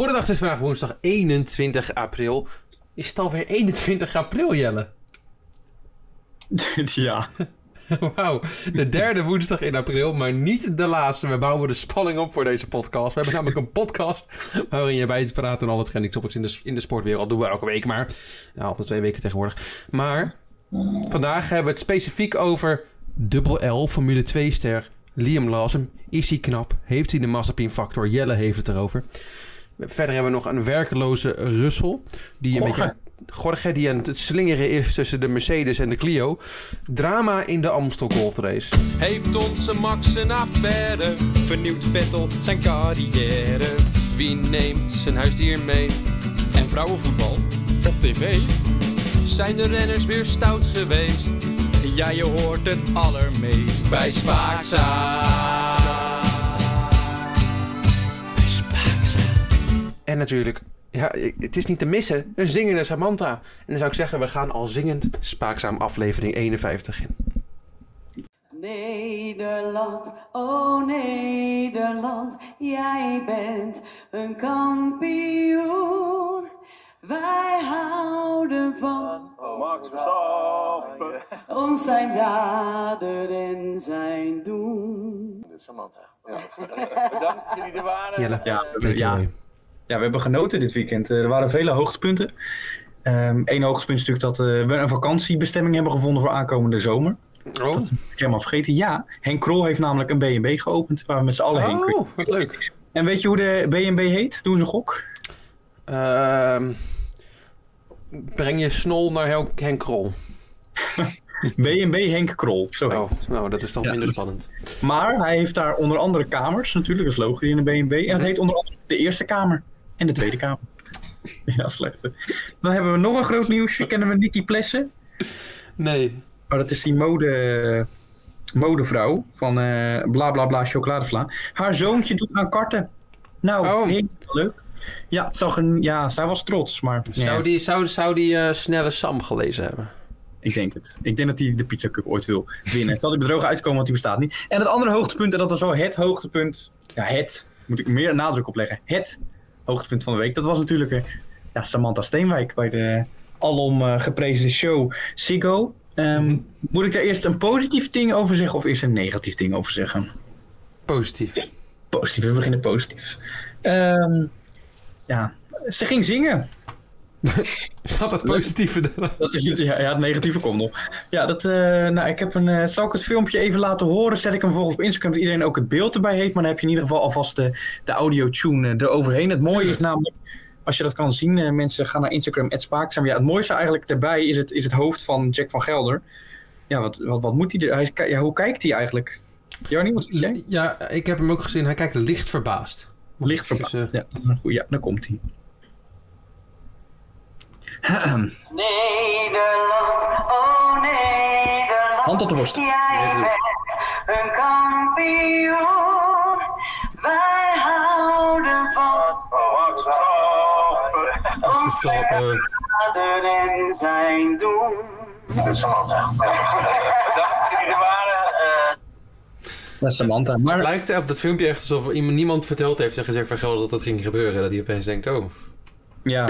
Goedendag, het is vandaag woensdag 21 april. Is het alweer 21 april, Jelle? ja. Wauw, de derde woensdag in april, maar niet de laatste. We bouwen de spanning op voor deze podcast. We hebben namelijk een podcast waarin je bij te praten en alle trending topics in de, in de sportwereld. doen we elke week, maar nou, op de twee weken tegenwoordig. Maar vandaag hebben we het specifiek over dubbel L, Formule 2-ster Liam Lawson. Is hij knap? Heeft hij de Mazepin factor? Jelle heeft het erover. Verder hebben we nog een werkeloze Russell. Die een beetje... Jorge, die aan het slingeren is tussen de Mercedes en de Clio. Drama in de Amstel Gold Race. Heeft onze Max een affaire? Vernieuwt Vettel zijn carrière? Wie neemt zijn huisdier mee? En vrouwenvoetbal op tv? Zijn de renners weer stout geweest? Ja, je hoort het allermeest bij Spaakza. En natuurlijk, ja, het is niet te missen, een zingende Samantha. En dan zou ik zeggen, we gaan al zingend spaakzaam aflevering 51 in. Nederland, oh Nederland, jij bent een kampioen. Wij houden van Max Verstappen. ons zijn daden en zijn doen. Samantha. Ja. Bedankt dat jullie er waren. Jelle, Ja, it ja. Ja, we hebben genoten dit weekend. Eh, Er waren vele hoogtepunten. Eén hoogtepunt is natuurlijk dat eh, we een vakantiebestemming hebben gevonden voor aankomende zomer. Oh, Dat heb ik helemaal vergeten. Ja, Henk Krol heeft namelijk een B&B geopend waar we met z'n allen heen kunnen. oh wat leuk. En weet je hoe de B&B heet? Doe eens een gok. Ehm, breng je snol naar Henk Krol. B&B Henk Krol. Zo heet Oh, nou, dat is toch Ja, minder spannend. Maar hij heeft daar onder andere kamers, natuurlijk, dat is logisch in een B&B. En dat heet onder andere de eerste kamer en de tweede kamer. ja, slecht. hè. Dan hebben we nog een groot nieuwsje. Kennen we Nicky Plessen? Nee. Oh, dat is die mode, modevrouw van eh bla bla bla chocoladevla. Haar zoontje doet aan karten. Nou, Oh. heel leuk. Ja, zag een, ja, zij was trots, maar ja, Zou die, zou, zou die eh, snelle Sam gelezen hebben? ik denk het. Ik denk dat hij de Pizza Cup ooit wil winnen. Het zal die bedrogen uitkomen, want die bestaat niet. En het andere hoogtepunt, en dat was wel het hoogtepunt, ja, het, moet ik meer nadruk op leggen, het hoogtepunt van de week, dat was natuurlijk eh, ja, Samantha Steenwijk bij de alom eh, geprezen show Ziggo. Ehm, Moet ik daar eerst een positief ding over zeggen of eerst een negatief ding over zeggen? Positief. Positief, we beginnen positief. Ehm, ja, ze ging zingen. Staat dat positieve? Dat is het, ja, ja, het negatieve komt nog. Ja, dat, eh, nou, ik heb een, eh, zal ik het filmpje even laten horen? Zet ik hem volgens op Instagram, dat iedereen ook het beeld erbij heeft. Maar dan heb je in ieder geval alvast de, de audio-tune eh, eroverheen. Het mooie is namelijk, als je dat kan zien, mensen gaan naar Instagram, @spaakzaam. Ja, het mooiste eigenlijk daarbij is het, is het hoofd van Jack van Gelder. Ja, wat, wat, wat moet hij er? Hij, ja, hoe kijkt hij eigenlijk? Jarnie, wat vind jij? Ja, ik heb hem ook gezien. Hij kijkt licht verbaasd. Licht verbaasd. Dus, ja, goeie. ja, daar komt hij. Nederland, oh Nederland, Hand op de borst. jij bent een kampioen. Wij houden van zijn daden en zijn doen. Samantha. Bedankt dat jullie er waren. Eh, Dat is Samantha. Maar Het lijkt op dat filmpje echt alsof iemand, niemand verteld heeft en gezegd van Gelder dat dat ging gebeuren. Dat hij opeens denkt, oh. Ja.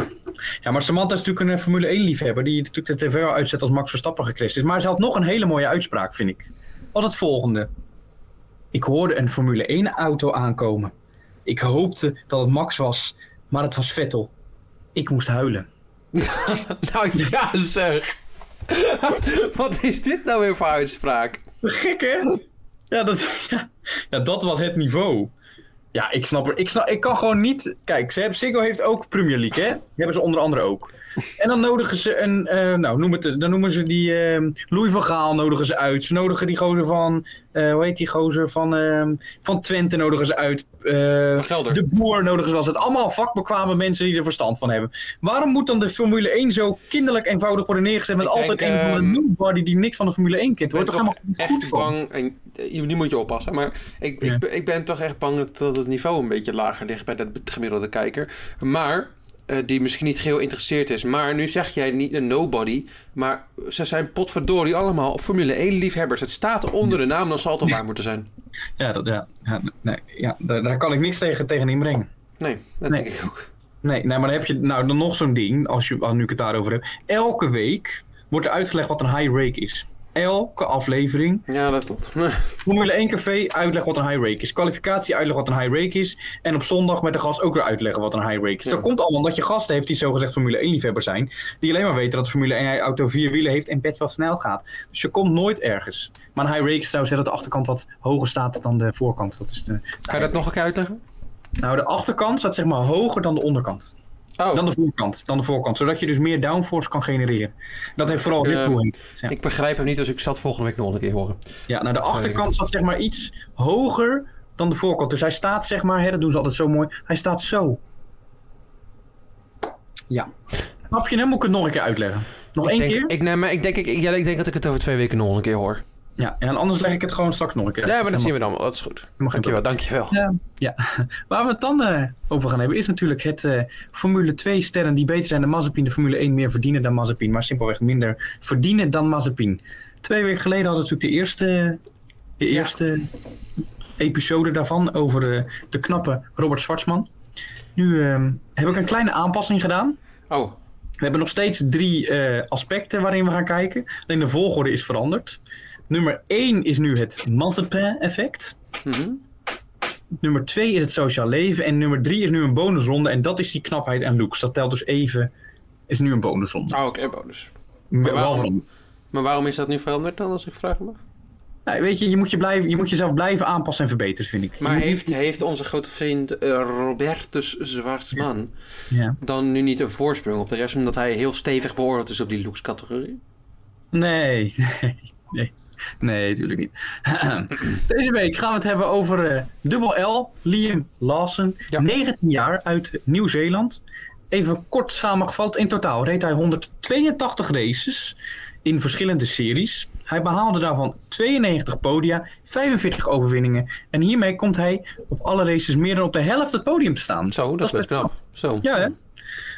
ja, maar Samantha is natuurlijk een eh, Formule 1-liefhebber die natuurlijk de tv al uitzet als Max Verstappen gecrashed is. Maar ze had nog een hele mooie uitspraak, vind ik. Wat het volgende. Ik hoorde een Formule 1-auto aankomen. Ik hoopte dat het Max was, maar het was Vettel. Ik moest huilen. nou ja, zeg. Wat is dit nou weer voor uitspraak? Gek, hè? Ja, dat, ja, ja, dat was het niveau. Ja, ik snap er. Ik, snap, ik kan gewoon niet. Kijk, ze heeft ook Premier League, hè? Die hebben ze onder andere ook. En dan nodigen ze een. eh, nou, noem het. Dan noemen ze die. ehm Louis van Gaal nodigen ze uit. Ze nodigen die gozer van. eh, hoe heet die gozer? Van, ehm, van Twente nodigen ze uit. Eh. De boer nodigen ze als het. Allemaal vakbekwame mensen die er verstand van hebben. Waarom moet dan de Formule 1 zo kinderlijk eenvoudig worden neergezet? Met Ik altijd denk, een van de ehm, nobody die niks van de Formule 1 kent? Wordt toch helemaal echt goed van? bang, en nu moet je oppassen, maar ik, Ja. ik, ben- ik ben toch echt bang dat, dat het niveau een beetje lager ligt bij de gemiddelde kijker. Maar, eh, die misschien niet geheel geïnteresseerd is. Maar nu zeg jij niet een nobody, maar ze zijn potverdorie allemaal Formule 1 liefhebbers. Het staat onder de naam, dan zal het toch waar moeten zijn. Ja, dat, ja, ja, nee, ja daar, daar kan ik niks tegen, tegen inbrengen. Nee, dat Nee. denk ik ook. Nee, nee, maar dan heb je nou dan nog zo'n ding, als, je, als nu ik het daarover heb. Elke week wordt er uitgelegd wat een high rake is. Elke aflevering. Ja, dat klopt. Formule 1 café uitleg wat een high rake is. Kwalificatie uitleg wat een high rake is. En op zondag met de gast ook weer uitleggen wat een high rake is. Ja. Dat komt allemaal omdat je gasten heeft die zogezegd Formule 1 liefhebber zijn. Die alleen maar weten dat de Formule 1 auto vier wielen heeft en best wel snel gaat. Dus je komt nooit ergens. Maar een high rake is trouwens dat de achterkant wat hoger staat dan de voorkant. Dat is de, Ga je dat nog een keer uitleggen? Nou, de achterkant staat zeg maar hoger dan de onderkant. Oh, Dan de voorkant, dan de voorkant. Zodat je dus meer downforce kan genereren. Dat heeft vooral Ik, eh, Bull. in. Ja. ik begrijp hem niet, dus ik zal het volgende week nog een keer horen. Ja, nou de achterkant staat zeg maar iets hoger dan de voorkant. Dus hij staat zeg maar, hè, dat doen ze altijd zo mooi. Hij staat zo. Ja. Snap je hem? Moet ik het nog een keer uitleggen? Nog ik één denk, keer? Ik, nee, maar ik denk, ik, ja, ik denk dat ik het over twee weken nog een keer hoor. Ja, en anders leg ik het gewoon straks nog een keer. Ja, maar dat zien we dan wel. Dat is goed. geen Dankjewel, probleem. dankjewel. Ja, ja. Waar we het dan eh, over gaan hebben is natuurlijk het eh, Formule 2 sterren die beter zijn dan Mazepin. De Formule 1 meer verdienen dan Mazepin, maar simpelweg minder verdienen dan Mazepin. Twee weken geleden hadden we natuurlijk de eerste, de eerste episode daarvan over de knappe Robert Schwarzman. Nu ehm, heb ik een kleine aanpassing gedaan. Oh, We hebben nog steeds drie eh, aspecten waarin we gaan kijken. Alleen de volgorde is veranderd. Nummer 1 is nu het Mazepin-effect. mhm. Nummer 2 is het sociaal leven. En nummer 3 is nu een bonusronde. En dat is die knapheid en looks. Dat telt dus even. Is nu een bonusronde. oh oké, bonus. Wel waarom? Maar waarom is dat nu veranderd dan, als ik vragen mag? Nou, weet je, je moet, je, blijven, je moet jezelf blijven aanpassen en verbeteren, vind ik. Maar moet- heeft, heeft onze grote vriend eh, Robertus Zwartsman Ja. dan nu niet een voorsprong op de rest, omdat hij heel stevig beoordeeld is op die looks-categorie? Nee, nee, nee. Nee, natuurlijk niet. Deze week gaan we het hebben over eh dubbel L, Liam Lawson. Ja. 19 jaar uit Nieuw-Zeeland. Even kort samengevat. In totaal reed hij 182 races in verschillende series. Hij behaalde daarvan 92 podia, 45 overwinningen. En hiermee komt hij op alle races meer dan op de helft het podium te staan. Zo, dat, is best knap. Zo. Ja, hè?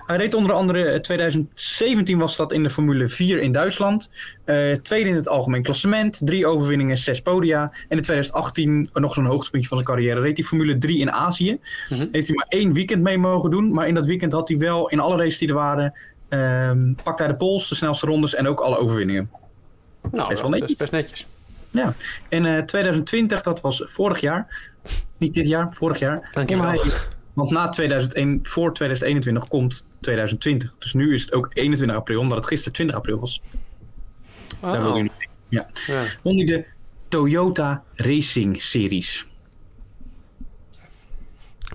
Hij reed onder andere eh, 2017 was dat in de Formule 4 in Duitsland. Eh, tweede in het algemeen klassement. Drie overwinningen, zes podia. En in 2018, eh, nog zo'n hoogtepuntje van zijn carrière, reed hij Formule 3 in Azië. Mhm. Heeft hij maar één weekend mee mogen doen. Maar in dat weekend had hij wel in alle races die er waren... ehm pakte hij de pols, de snelste rondes en ook alle overwinningen. Nou, Best wel netjes. is best netjes. Ja. En eh 2020, dat was vorig jaar. Niet dit jaar, vorig jaar. Dankjewel. kon hij- want na 2001, voor 2021 komt 2020. Dus nu is het ook 21 april, omdat het gisteren 20 april was. Daar wil Oh. je niet. Ja. Ja. Hij de Toyota Racing Series.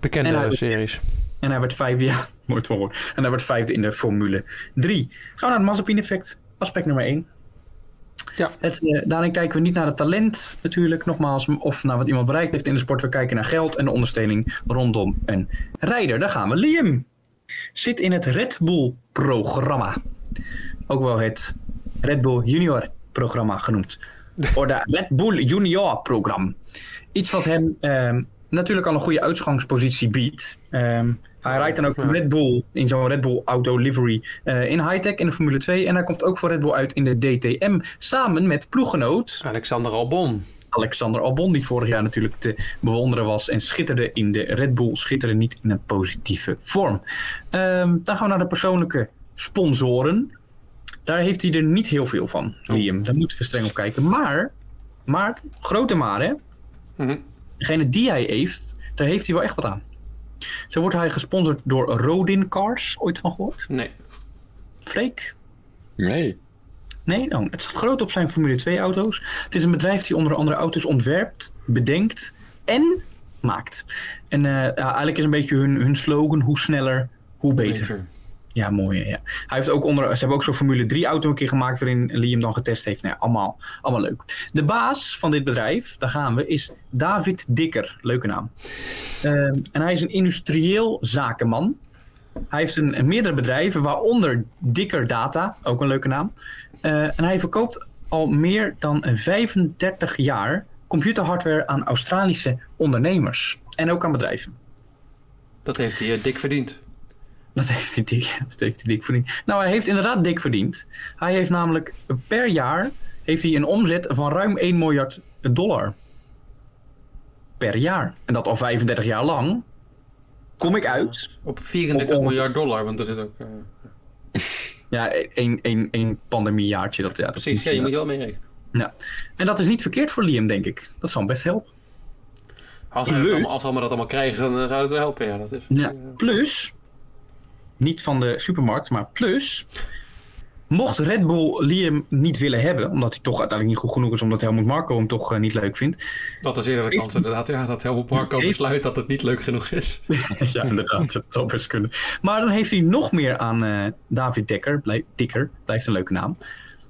Bekende En series. En hij werd vijfde, ja, mooi het. En hij werd vijfde in de Formule 3. Gaan we naar het Mazepin effect, aspect nummer 1. Ja. Het, eh, daarin kijken we niet naar het talent natuurlijk, nogmaals, of naar wat iemand bereikt heeft in de sport. We kijken naar geld en de ondersteuning rondom een rijder. Daar gaan we. Liam zit in het Red Bull programma. Ook wel het Red Bull Junior programma genoemd. Of de Red Bull Junior programma. Iets wat hem ehm, natuurlijk al een goede uitgangspositie biedt. Ehm, hij rijdt dan ook. Red Bull in zo'n Red Bull auto livery eh, in high-tech in de Formule 2. En hij komt ook voor Red Bull uit in de DTM. Samen met ploeggenoot Alexander Albon. Alexander Albon, die vorig jaar natuurlijk te bewonderen was en schitterde in de Red Bull, schitterde niet in een positieve vorm. Ehm, dan gaan we naar de persoonlijke sponsoren. Daar heeft hij er niet heel veel van, Liam. Daar moeten we streng op kijken. Maar, maar grote maar hè, Mhm. degene die hij heeft, daar heeft hij wel echt wat aan. Zo wordt hij gesponsord door Rodin Cars, ooit van gehoord? Nee. Freek? Nee. Nee, nou, het staat groot op zijn Formule 2 auto's. Het is een bedrijf die onder andere auto's ontwerpt, bedenkt en maakt. En eh, ja, eigenlijk is een beetje hun, hun slogan, hoe sneller, hoe beter. Ja, mooi. Hij heeft ook onder, ze hebben ook zo'n Formule 3 auto een keer gemaakt waarin Liam dan getest heeft. Nou ja, allemaal, allemaal leuk. De baas van dit bedrijf, daar gaan we, is David Dikker. Leuke naam. Ehm, en hij is een industrieel zakenman. Hij heeft een, een meerdere bedrijven, waaronder Dikker Data, ook een leuke naam. Eh, en hij verkoopt al meer dan 35 jaar computerhardware aan Australische ondernemers. En ook aan bedrijven. Dat heeft hij eh, dik verdiend. Dat heeft hij dik, dat heeft hij dik verdiend. Nou, hij heeft inderdaad dik verdiend. Hij heeft namelijk per jaar heeft hij een omzet van ruim 1 miljard dollar. Per jaar. En dat al 35 jaar lang. kom ik uit. Op 34 Op- miljard dollar, want er zit ook... eh, Ja, één, één, één pandemiejaartje. Dat, ja, dat precies, is ja, je moet je wel mee rekenen. Ja. En dat is niet verkeerd voor Liam, denk ik. Dat zal hem best helpen. Als we, allemaal, als we dat allemaal krijgen, dan zou het wel helpen. Ja, dat is... Ja. Plus, niet van de supermarkt, maar plus. Mocht Red Bull Liam niet willen hebben, omdat hij toch uiteindelijk niet goed genoeg is, omdat Helmut Marco hem toch eh, niet leuk vindt. Dat is eerder de kans inderdaad. Ja, dat Helmut Marco Heeft- besluit dat het niet leuk genoeg is. ja, inderdaad, dat zou best kunnen. Maar dan heeft hij nog meer aan eh, David Dekker, blij, Dikker, blijft een leuke naam.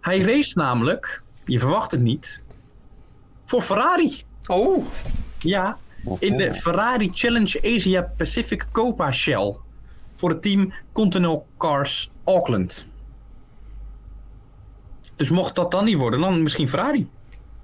Hij race namelijk, je verwacht het niet, voor Ferrari. Oh, Ja, in de Ferrari Challenge Asia Pacific Copa Shell. Voor het team Continental Cars Auckland. Dus mocht dat dan niet worden, dan misschien Ferrari.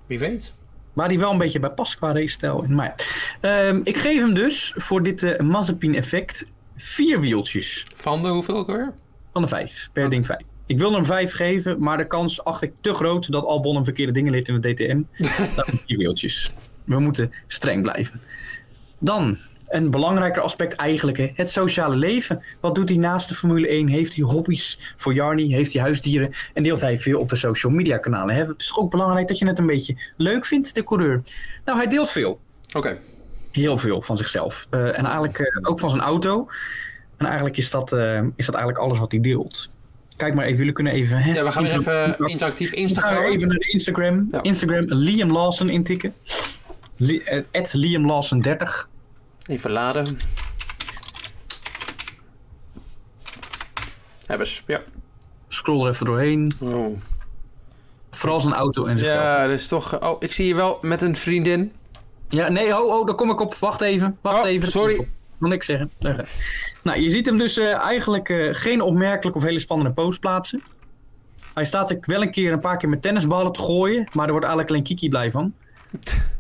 wie weet. Waar hij wel een beetje bij past qua race-stijl. Maar ja. Ehm, ik geef hem dus voor dit eh Mazepin effect vier wieltjes Van de hoeveel ook weer? van de vijf. Per ding vijf. Ik wil hem vijf geven, maar de kans acht ik te groot dat Albon een verkeerde dingen leert in de DTM. Dat vier wieltjes. We moeten streng blijven. Dan, een belangrijker aspect eigenlijk, hè, het sociale leven. Wat doet hij naast de Formule 1? Heeft hij hobby's voor Jarny? Heeft hij huisdieren? En deelt hij veel op de social media kanalen? Hè? Het is ook belangrijk dat je het een beetje leuk vindt, de coureur. Nou, hij deelt veel. Oké. Heel veel van zichzelf. Eh, en eigenlijk eh, ook van zijn auto. En eigenlijk is dat, eh, is dat eigenlijk alles wat hij deelt. Kijk maar even, jullie kunnen even... Hè, Ja, we gaan weer even interactief we gaan Instagram. even naar Instagram. Ja. Instagram Liam Lawson intikken. Li Liam Lawson 30. Even laden. Hebben ze, ja. Scroll er even doorheen. Oh. Vooral zijn auto en zichzelf. Ja, Ja, dat is toch... Oh, ik zie je wel met een vriendin. nee, ho, ho, daar kom ik op. Wacht even. Wacht Oh, even. sorry. Ik wil niks zeggen. Nou, je ziet hem dus eh, eigenlijk eh, geen opmerkelijk of hele spannende post plaatsen. Hij staat er wel een keer een paar keer met tennisballen te gooien, maar er wordt eigenlijk alleen Kiki blij van.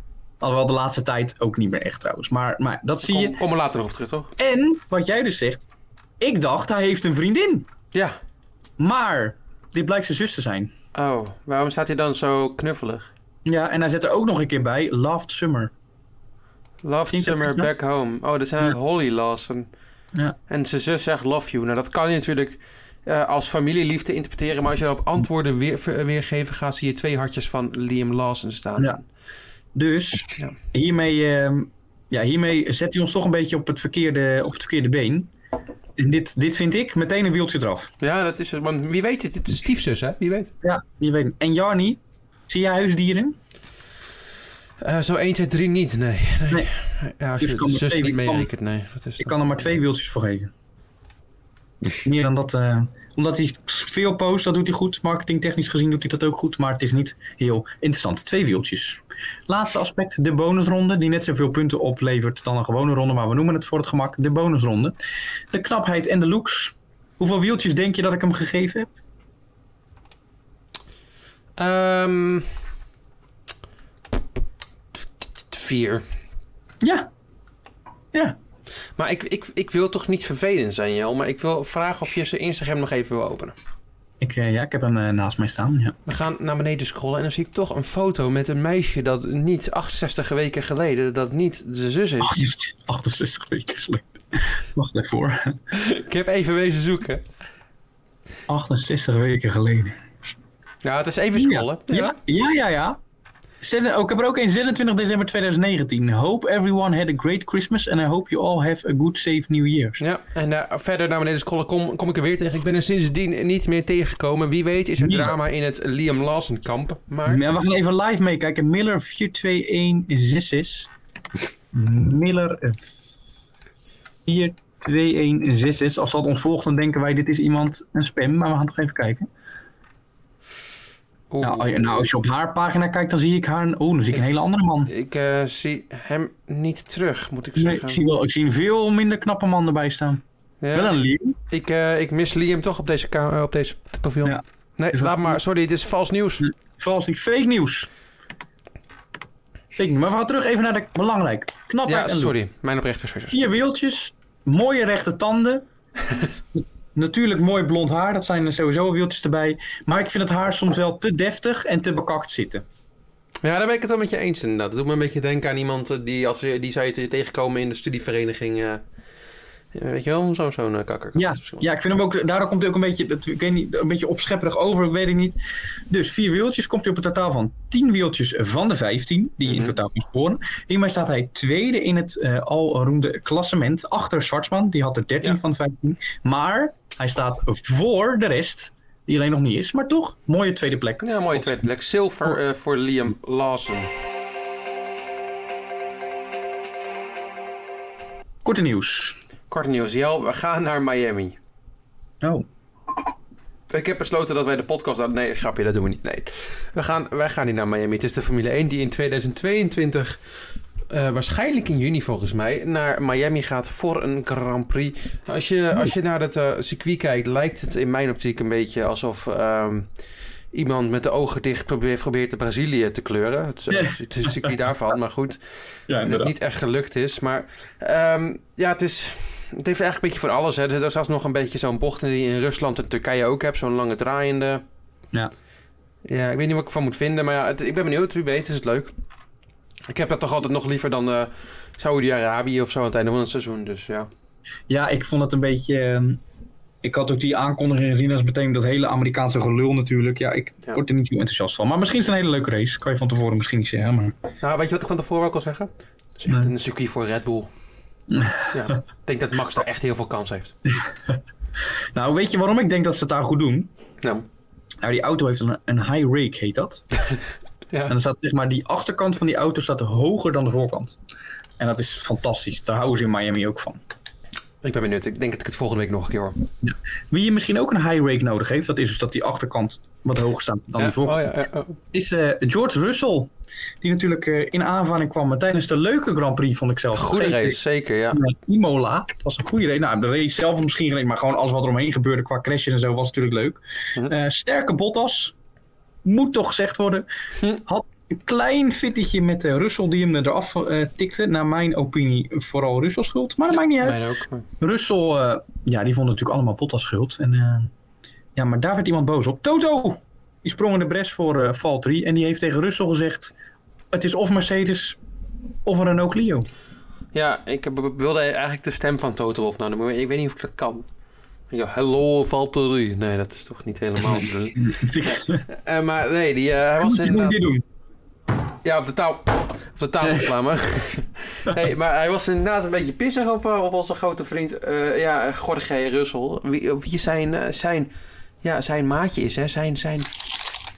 Alhoewel de laatste tijd ook niet meer echt trouwens. Maar, maar dat zie je. Kom, er later nog op terug, toch? En wat jij dus zegt, ik dacht hij heeft een vriendin. Ja. Maar dit blijkt zijn zus te zijn. Oh, waarom staat hij dan zo knuffelig? Ja, en hij zet er ook nog een keer bij, Loved Summer. Love Zie je dat Summer Back Home. Oh, dat zijn Ja. Holly Lawson. Ja. En zijn zus zegt love you. Nou, dat kan je natuurlijk eh, als familieliefde interpreteren. Maar als je op antwoorden weer, weergeven gaat, zie je twee hartjes van Liam Lawson staan. Ja. Dus Ja. hiermee, ehm, ja, hiermee zet hij ons toch een beetje op het verkeerde, op het verkeerde been. En dit, dit vind ik meteen een wieltje eraf. Ja, dat is het. Want wie weet, dit is stiefzus, hè? Wie weet. Ja, je weet het. En Jarny, zie jij huisdieren? Eh, zo 1, 2, 3 niet, nee. nee. Nee. Ja, als Dus je kan de er zus twee- niet meerekent, nee. Dat is Ik kan er maar twee wieltjes voor geven. Meer dan dat. eh, omdat hij veel post, dat doet hij goed. Marketingtechnisch gezien doet hij dat ook goed. Maar het is niet heel interessant. Twee wieltjes. Laatste aspect, de bonusronde. Die net zoveel punten oplevert dan een gewone ronde. Maar we noemen het voor het gemak de bonusronde. De knapheid en de looks. Hoeveel wieltjes denk je dat ik hem gegeven heb? Ehm vier. Ja. Ja. Maar ik, ik, ik wil toch niet vervelend zijn, Jel. Maar ik wil vragen of je zijn Instagram nog even wil openen. Ik, eh, ja, ik heb hem eh, naast mij staan. Ja. We gaan naar beneden scrollen en dan zie ik toch een foto met een meisje dat niet 68 weken geleden, dat niet de zus is. 68, 68 weken geleden. Wacht even voor. Ik heb even wezen zoeken. 68 weken geleden. Ja, het is even scrollen. Ja, ja, ja. Oh, ik heb er ook een 26 december 2019. Hope everyone had a great Christmas and I hope you all have a good safe New Year. Ja, en eh, verder naar beneden scrollen kom, kom ik er weer tegen. Ik ben er sindsdien niet meer tegengekomen. Wie weet is er drama in het Liam Lawson kamp. Maar Ja, we gaan even live meekijken. Miller 422166. Miller eh, 422166. Als dat ons volgt, dan denken wij dit is iemand een spam. Maar we gaan toch even kijken. Oeh, Nou, als je- nou, als je op haar pagina kijkt, dan zie ik haar. Oh, dan zie ik een hele andere man. ik eh, zie hem niet terug, moet ik Nee, zeggen. ik zie, wel, ik zie een veel minder knappe man erbij staan. Ja, Wel een Liam. ik, eh, ik mis Liam toch op deze, eh, op deze profiel. Ja. Nee, laat maar. Sorry, dit is vals nieuws. Vals. Fake nieuws. Fake nieuws. Maar we gaan terug even naar de belangrijk. Knapheid Ja, en sorry. Mijn oprechte excuses. Vier wieltjes. Mooie rechte tanden. Natuurlijk mooi blond haar. Dat zijn sowieso wieltjes erbij. Maar ik vind het haar soms wel te deftig en te bekakt zitten. Ja, daar ben ik het wel met je eens inderdaad. Het doet me een beetje denken aan iemand eh, die, als, die zou je te- tegenkomen in de studievereniging. Weet je wel, zo'n zo'n eh, kakker. Ja, ja, ik vind hem ook, daardoor komt hij ook een beetje, dat, ik weet niet, een beetje opschepperig over, weet ik niet. Dus vier wieltjes komt hij op een totaal van 10 wieltjes van de 15 die je in Mhm. totaal kan scoren. Hiermee staat hij tweede in het eh alroemde klassement achter Zwartsman, die had er 13 Ja. van de 15. Maar hij staat voor de rest, die alleen nog niet is, maar toch, mooie tweede plek. Ja, mooie tweede plek. Zilver eh, voor Liam Lawson. Korte nieuws. Kort nieuws, Jel, we gaan naar Miami. Oh, Ik heb besloten dat wij de podcast... Nee, grapje, dat doen we niet. Nee. We gaan, wij gaan niet naar Miami. Het is de Formule 1 die in 2022... eh, waarschijnlijk in juni volgens mij... naar Miami gaat voor een Grand Prix. Als je, als je naar het eh, circuit kijkt... lijkt het in mijn optiek een beetje alsof... ehm, Iemand met de ogen dicht probeert, probeert de Brazilië te kleuren. Het, is- het het circuit daarvan, maar goed. ja En het niet echt gelukt is. Maar ehm, ja, het is. Het heeft eigenlijk een beetje voor alles. Hè. Er is zelfs nog een beetje zo'n bocht die je in Rusland en Turkije ook hebt. Zo'n lange draaiende. Ja. Ja, ik weet niet wat ik ervan moet vinden. Maar ja, het- ik ben benieuwd. Wie weet is het leuk. Ik heb dat toch altijd nog liever dan eh Saudi-Arabië of zo aan het einde van het seizoen. Dus ja. Ja, ik vond het een beetje. ehm, ik had ook die aankondiging gezien als meteen dat hele Amerikaanse gelul natuurlijk. Ja, ik Ja. word er niet heel enthousiast van. Maar misschien is het een hele leuke race. Kan je van tevoren misschien niet zeggen. Maar... Nou, weet je wat ik van tevoren ook al zeggen? Het is echt Nee. een circuit voor Red Bull. Ja, ik denk dat Max daar echt heel veel kans heeft. Nou, weet je waarom ik denk dat ze het daar goed doen? Nou, Nou, die auto heeft een, een high rake, heet dat. ja. En dan staat zeg maar, die achterkant van die auto staat hoger dan de voorkant. En dat is fantastisch. Daar houden ze in Miami ook van. Ik ben benieuwd. Ik denk dat ik het volgende week nog een keer hoor. Wie je misschien ook een high rake nodig heeft, dat is dus dat die achterkant wat hoger staat dan Ja, die voorkant. oh ja, oh. is eh, George Russell. Die natuurlijk eh, in aanvaring kwam tijdens de leuke Grand Prix, vond ik zelf. Goede race, zeker, ja. Imola. Het was een goede race. Nou, de race zelf misschien geen, maar gewoon alles wat er omheen gebeurde qua crashes en zo was natuurlijk leuk. Eh, sterke Bottas. Moet toch gezegd worden. Hm. Had een klein fittietje met eh, Russell die hem eraf eh tikte. Naar mijn opinie vooral Russell schuld. Maar dat maakt niet uit. Ook. maar- Russell, eh, ja, die vond natuurlijk allemaal Bottas schuld. En, ja, maar daar werd iemand boos op. Toto! Die sprong in de bres voor eh Valtteri. En die heeft tegen Russell gezegd... Het is of Mercedes of een Renault Clio. Ja, ik heb- wilde eigenlijk de stem van Toto Wolff nou, maar ik weet niet of ik dat kan. Ja, hello Valtteri. Nee, dat is toch niet helemaal. Maar nee, die, hij was Moet je doen, inderdaad... Ja, op de touw. Op de tafel slaan Nee, maar hij was inderdaad een beetje pissig op, eh, op onze grote vriend, eh ja, Jorge Russell. Wie, wie zijn, eh, zijn, ja, zijn maatje is, hè? Zijn, zijn,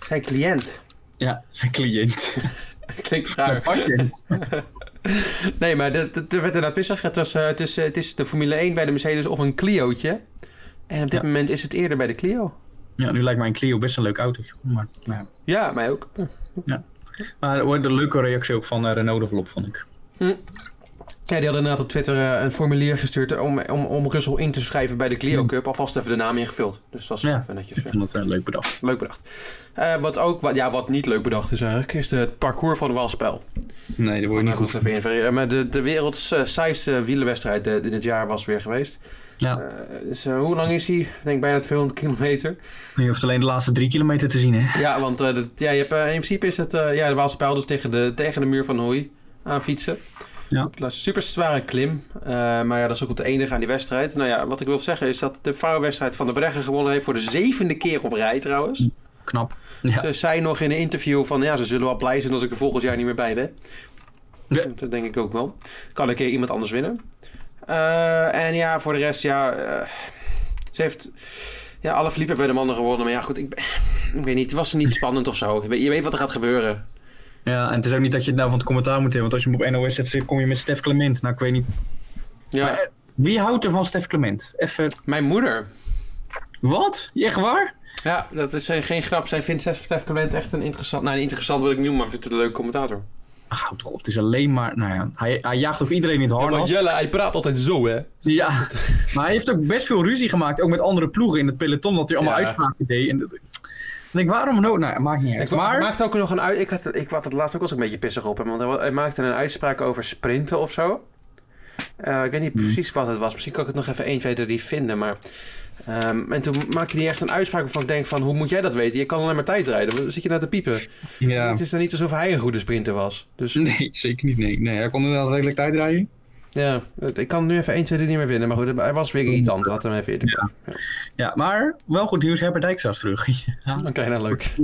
zijn cliënt. Ja, zijn cliënt. Klinkt raar. Nee, maar er werd inderdaad pissig. Het, was, eh, het, is, eh, het is de Formule 1 bij de Mercedes of een Clio'tje. En op dit Ja. moment is het eerder bij de Clio. Ja, nu lijkt mij een Clio best een leuk autootje. Maar, nou, ja. Ja, mij ook. Maar er wordt een leuke reactie ook van eh, Renault de Vlop, vond ik. Ja, die hadden inderdaad op Twitter eh, een formulier gestuurd om, om, om Russell in te schrijven bij de Clio Cup. Alvast even de naam ingevuld. Dus dat is Ja. even netjes. Ik ja. vond het eh, leuk bedacht. Leuk bedacht. Eh, wat ook, wat, ja, wat niet leuk bedacht is eigenlijk, is de, het parcours van de Walspel. Nee, dat wordt niet goed. Even. Maar de, de werelds eh, saaiste wielerwedstrijd eh, dit jaar was weer geweest. Ja. Eh, dus, eh, hoe lang is die? Ik denk bijna 200 kilometer. Je hoeft alleen de laatste drie kilometer te zien, hè? Ja, want eh, dat- ja, je hebt, eh, in principe is het eh, ja, de Waalspijl dus tegen de, tegen de muur van Hooi aan fietsen. Ja. Super zware klim. eh, maar ja, dat is ook het enige aan die wedstrijd. Nou ja, wat ik wil zeggen is dat de vrouwenwedstrijd van de Breggen gewonnen heeft voor de zevende keer op rij trouwens. Knap. Ja. Ze zei nog in een interview van ja, ze zullen wel blij zijn als ik er volgend jaar niet meer bij ben. Ja. Dat denk ik ook wel. Kan een keer iemand anders winnen. Eh, en ja, voor de rest, ja, eh, ze heeft ja, alle Philippe bij de mannen gewonnen. Maar ja, goed, ik, ik weet niet, het was niet spannend of zo. Je weet wat er gaat gebeuren. Ja, en het is ook niet dat je het nou van het commentaar moet hebben. Want als je hem op NOS zet, kom je met Stef Clement. Nou, ik weet niet. Ja, Maar, eh, wie houdt er van Stef Clement? Even. mijn moeder. Wat? Echt waar? Ja, dat is eh, geen grap. Zij vindt Stef Clement echt een interessant... Nou, interessant wil ik noemen, maar vindt het een leuke commentator. Ach, houd toch op. Het is alleen maar. Nou ja, hij, hij jaagt ook iedereen in het harnas. Jelle, hij praat altijd zo, hè? Ja, maar hij heeft ook best veel ruzie gemaakt. Ook met andere ploegen in het peloton. Dat hij allemaal Ja. uitspraken deed. En dat, denk, waarom no? Nou, maakt niet uit. Ik maar. maakte ook nog een uit. Ik had, ik had het laatst ook wel eens een beetje pissig op hem. Want hij, maakte een uitspraak over sprinten of zo. Eh, ik weet niet precies wat het was. Misschien kan ik het nog even 1, 2, 3 vinden. Maar, ehm, en toen maakte hij echt een uitspraak waarvan ik denk van... Hoe moet jij dat weten? Je kan alleen maar tijd rijden. Wat zit je nou te piepen? Ja. Het is dan niet alsof hij een goede sprinter was. Dus Nee, zeker niet. Nee, nee hij kon inderdaad redelijk tijd rijden. Ja, ik kan nu even 1, 2, 3 niet meer vinden. Maar goed, hij was weer irritant. Laten we hem even eerder. Ja, maar wel goed nieuws. Herbert is terug. Ja, Oké, nou leuk.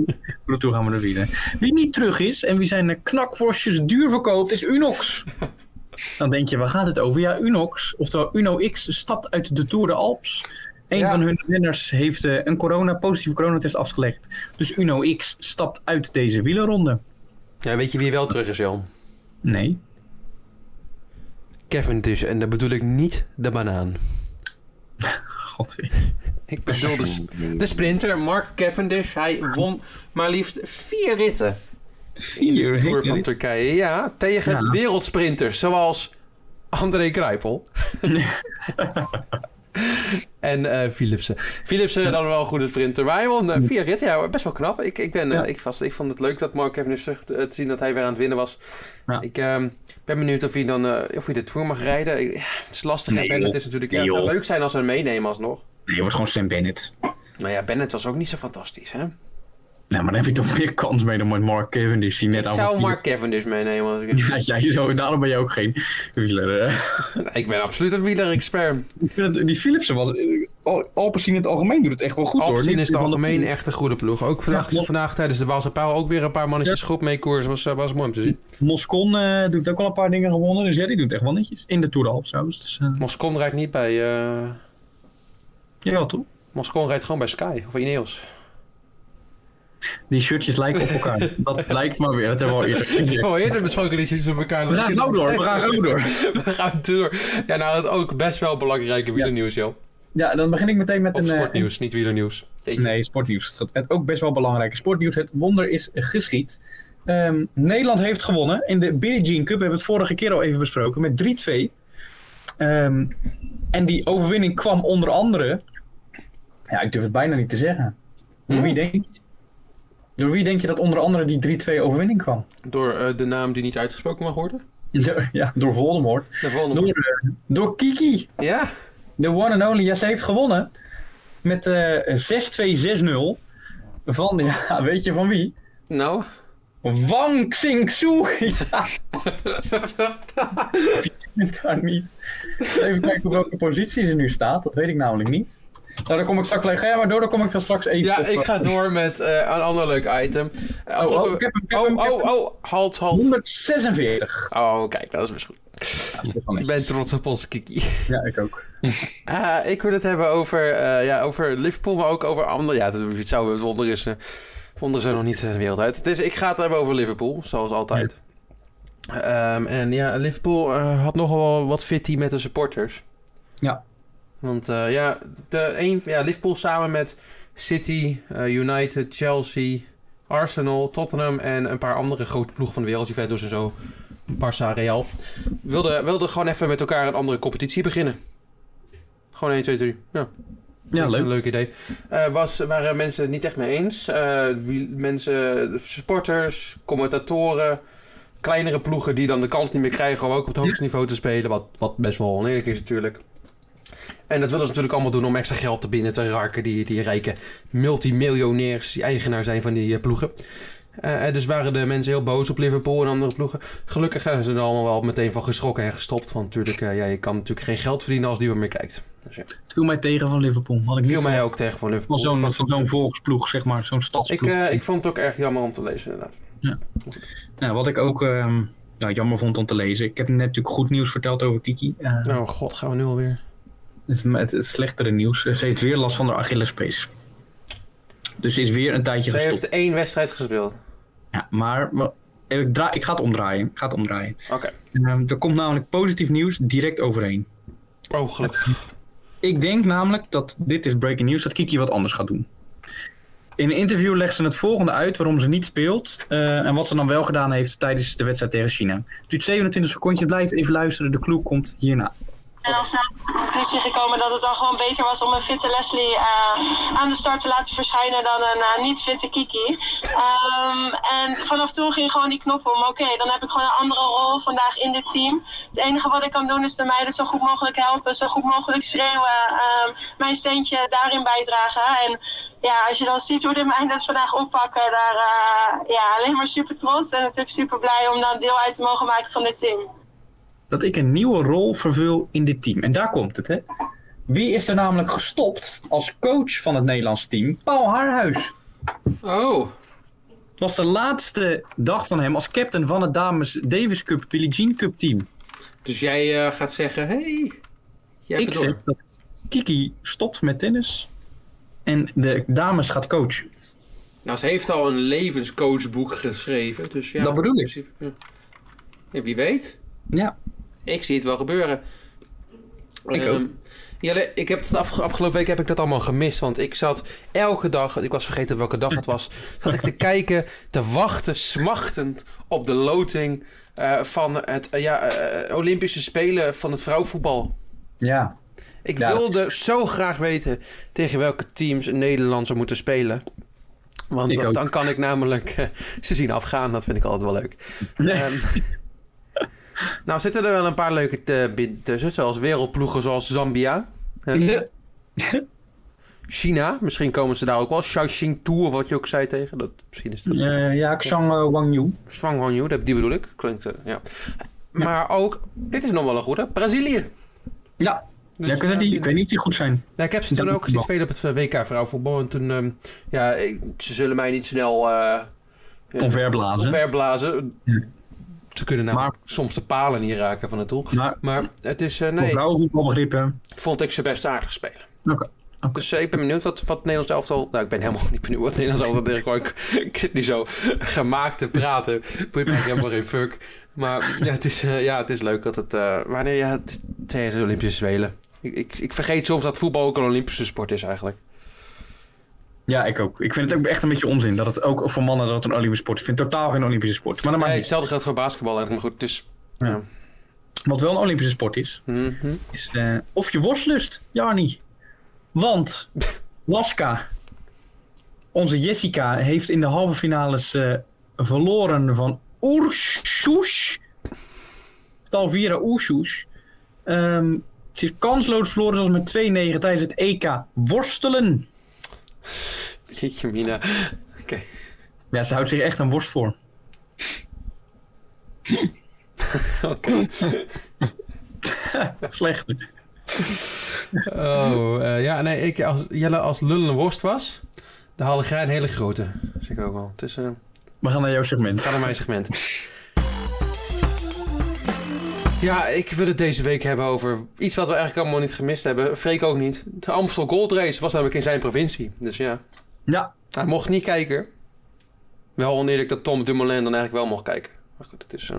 Naartoe gaan we er weer. Wie niet terug is en wie zijn knakworstjes duur verkoopt, is Unox. Dan denk je, waar gaat het over? Ja, Unox, oftewel Uno X, stapt uit de Tour de Alps. Een Ja. van hun renners heeft eh, een corona, positieve coronatest afgelegd. Dus Uno X stapt uit deze wielerronde. Ja, weet je wie wel terug is, Jan? Nee. Dus. En dat bedoel ik niet de banaan. God. Ik bedoel de, sprinter, Mark Cavendish. Hij won maar liefst vier ritten. Vier. Tour heet van. Turkije. Ja, tegen Ja. wereldsprinters zoals André Kruipel. en eh Philipsen. Philipsen dan wel een goede sprinter. Maar hij won eh, vier ritten. Ja, best wel knap. Ik, ik, ben, eh, ik, vast, ik vond het leuk dat Mark Cavendish terug te zien dat hij weer aan het winnen was. Ja. Ik ehm, ben benieuwd of hij dan of hij de Tour mag rijden. Ik- het is lastig. Nee. Bennett is natuurlijk... Nee, het zou leuk zijn als ze hem meenemen alsnog. Nee, je wordt gewoon Sam Bennett. Nou ja, Bennett was ook niet zo fantastisch, hè? Nou, maar dan heb je toch meer kans mee dan met Mark Cavendish, die net Ik zou Mark Cavendish meenemen. Als ik... Ja, jij zo, daarom ben je ook geen wieler. ik ben absoluut een wieler-expert. Ik vind het- die Philipsen was. Al, Alpecin in het algemeen doet het echt wel goed hoor. Alpecin is van algemeen echt een goede ploeg. Ook vandaag, Ja. vandaag tijdens de Waalse ook weer een paar mannetjes groep mee koers. Was, eh, was mooi om te zien. Moscon eh, doet ook al een paar dingen gewonnen. Dus ja, die doet echt wel netjes. In de Tour de trouwens. Dus, eh Moscon rijdt niet bij... eh jawel toch? Moscon rijdt gewoon bij Sky of Ineos. Die shirtjes lijken op elkaar. dat lijkt maar weer. Dat hebben we al eerder. Oh, eerder besproken die shirtjes op elkaar. We gaan door. We gaan door. We gaan door. Ja, nou, het ook best wel belangrijke wielernieuws, joh. Ja, dan begin ik meteen met Of een... eh, sportnieuws, niet wielernieuws. Nee, sportnieuws. Het, het ook best wel belangrijke sportnieuws. Het wonder is geschied. Ehm, Nederland heeft gewonnen in de Billie Jean Cup. We hebben het vorige keer al even besproken met 3-2. Ehm, en die overwinning kwam onder andere... Ja, ik durf het bijna niet te zeggen. Hm? wie denk je? Door wie denk je dat onder andere die 3-2 overwinning kwam? Door eh, de naam die niet uitgesproken mag worden. Ja, door Voldemort. Door, eh, door Kiki. Ja, De one and only. Ja, ze heeft gewonnen. Met eh 6-2-6-0. Van, ja, weet je van wie? nou. Wang Xingsu. Ja, daar niet. Even kijken op welke positie ze nu staat. Dat weet ik namelijk niet. Nou, daar kom ik straks... Ga jij maar door, dan kom ik dan straks even Ja, op, ik eh, ga door met eh, een ander leuk item. Eh, Oh, oh, ik heb hem, ik heb hem, oh, oh, oh, halt, halt. 146. Oh, kijk, dat is best goed. Ja, Ik ben trots op onze Kiki. Ja, ik ook. Ah, ik wil het hebben over, eh, ja, over Liverpool, maar ook over andere... Ja, het, zou het wonder is... eh, wonderen zijn nog niet de wereld uit. Dus ik ga het hebben over Liverpool, zoals altijd. Ehm, en ja, Liverpool eh, had nogal wat fitty met de supporters. Ja. Want eh, ja, de een, ja, Liverpool samen met City, eh, United, Chelsea, Arsenal, Tottenham en een paar andere grote ploegen van de wereld, Juventus en zo, Barça, Real, wilden wilde gewoon even met elkaar een andere competitie beginnen. Gewoon 1, 2, 3. Ja, Ja, dat is een leuk. leuk idee. Eh was, waren mensen het niet echt mee eens. Eh, wie, mensen, supporters, commentatoren, kleinere ploegen die dan de kans niet meer krijgen om ook op het hoogste niveau te spelen. Wat, wat best wel oneerlijk is natuurlijk. En dat willen ze natuurlijk allemaal doen om extra geld te binnen te raken. Die, die rijke multimiljonairs die eigenaar zijn van die eh, ploegen. Eh, en dus waren de mensen heel boos op Liverpool en andere ploegen. Gelukkig zijn ze er allemaal wel meteen van geschrokken en gestopt. Want natuurlijk, eh, ja, je kan natuurlijk geen geld verdienen als niemand meer kijkt. Dus ja. Het viel mij tegen van Liverpool. Had ik Viel mij ook tegen van Liverpool. zo'n zo'n volksploeg, zeg maar. Zo'n ik, stadsploeg. eh, ik vond het ook erg jammer om te lezen, inderdaad. Nou, wat ik ook ehm, ja, jammer vond om te lezen. Ik heb net natuurlijk goed nieuws verteld over Kiki. Eh, Oh god, gaan we nu alweer? Het, is- het, het slechtere nieuws. Ze heeft weer last van haar Achillespees. Dus ze is weer een tijdje Ze gestopt. heeft één wedstrijd gespeeld. Ja, maar, maar ik, draai, ik ga het omdraaien. Ik ga het omdraaien. Oké. Ehm, er komt namelijk positief nieuws direct overheen. Oh, gelukkig. Ik denk namelijk dat dit is breaking news, dat Kiki wat anders gaat doen. In een interview legt ze het volgende uit waarom ze niet speelt. eh, en wat ze dan wel gedaan heeft tijdens de wedstrijd tegen China. Het duurt 27 secondjes, blijf even luisteren. De clue komt hierna. En al snel de conclusie gekomen dat het dan gewoon beter was om een fitte Leslie eh, aan de start te laten verschijnen dan een eh, niet-fitte Kiki. Ehm, en vanaf toen ging gewoon die knop om. Oké, dan heb ik gewoon een andere rol vandaag in dit team. Het enige wat ik kan doen is de meiden zo goed mogelijk helpen, zo goed mogelijk schreeuwen, ehm, mijn steentje daarin bijdragen. En ja, als je dan ziet hoe de meiden het vandaag oppakken, daar eh, ja, alleen maar super trots en natuurlijk super blij om dan deel uit te mogen maken van dit team. Dat ik een nieuwe rol vervul in dit team. En daar komt het, hè. Wie is er namelijk gestopt als coach van het Nederlands team? Paul Haarhuis. Oh, Het was de laatste dag van hem als captain van het Dames Davis Cup Billie Jean Cup team. dus jij eh, gaat zeggen, hey, jij ik zeg dat Kiki stopt met tennis en de dames gaat coachen. Nou, ze heeft al een levenscoachboek geschreven, dus ja. Dat bedoel ik. Ja, wie weet. Ja, Ik zie het wel gebeuren. Ik ook. Jelle, ik heb het afge- afgelopen week heb ik dat allemaal gemist. Want ik zat elke dag, ik was vergeten welke dag het was, zat ik te kijken, te wachten, smachtend op de loting eh, van het eh, ja, eh, Olympische Spelen van het vrouwenvoetbal. ja. Ik Ja, wilde zo graag weten tegen welke teams Nederland zou moeten spelen. Want dan, kan ik namelijk ze zien afgaan. Dat vind ik altijd wel leuk. Nee. Ehm, nou zitten er wel een paar leuke bin- tussen. Zoals wereldploegen zoals Zambia. eh, China. Misschien komen ze daar ook wel. Shaoxing Tour, wat je ook zei tegen. Dat, misschien is dat... Eh, ja, Xiang eh, Wang Yu. Swang Wanyu, dat- die bedoel ik. Klinkt, eh, ja. Maar ook, dit is nog wel een goede, Brazilië. Ja, Dus, ja kunnen die, ja, ik weet niet of die goed zijn. Nou, ik heb ze Ja, toen ook gezien spelen op het WK vrouwenvoetbal. En toen, ehm, ja, ik- ze zullen mij niet snel eh eh, Omverblazen. omverblazen. Ja. Ze kunnen namelijk Maar- soms de palen niet raken van het doel. Maar Maar het is, voor nee, vrouwenvoetbalbegrippen. vond ik ze best aardig spelen. Oké. oké. Dus eh, ik ben benieuwd wat, wat Nederlands elftal... Nou, ik ben helemaal niet benieuwd wat Nederlands elftal deed. gewoon, Ik, ik zit niet zo gemaakt te praten. Boeit me eigenlijk helemaal geen fuck. Maar ja, het is, eh, ja, het is leuk dat het... wanneer, ja, het de Olympische Spelen. Ik, ik, ik vergeet soms dat voetbal ook een Olympische sport is eigenlijk. Ja, ik ook. Ik vind het ook echt een beetje onzin dat het ook voor mannen dat het een Olympische sport is. Ik vind het totaal geen Olympische sport. Maar Nee, niet. hetzelfde geldt voor basketbal eigenlijk. Maar goed, het is... Ja. Ja. Wat wel een Olympische sport is, Mhm. is eh, of je worstlust, Jarni. Want Laska, onze Jessica, heeft in de halve finales eh, verloren van Oersoes. Stalvira Oersoes. Ehm ze is kansloos verloren zelfs met 2-9 tijdens het EK worstelen. Jeetje mina. Oké. Ja, ze houdt zich echt een worst voor. Oké. Slecht. Oh, eh, ja, nee, ik, als Jelle als lullende worst was, dan haalde jij een hele grote. Zeg ik ook wel. Het is, eh, We gaan naar jouw segment. Ga naar mijn segment. Ja, ik wil het deze week hebben over iets wat we eigenlijk allemaal niet gemist hebben. Freek ook niet. De Amstel Gold Race was namelijk in zijn provincie. Dus ja, Ja, hij mocht niet kijken. Wel oneerlijk dat Tom Dumoulin dan eigenlijk wel mocht kijken. Maar goed, het is... eh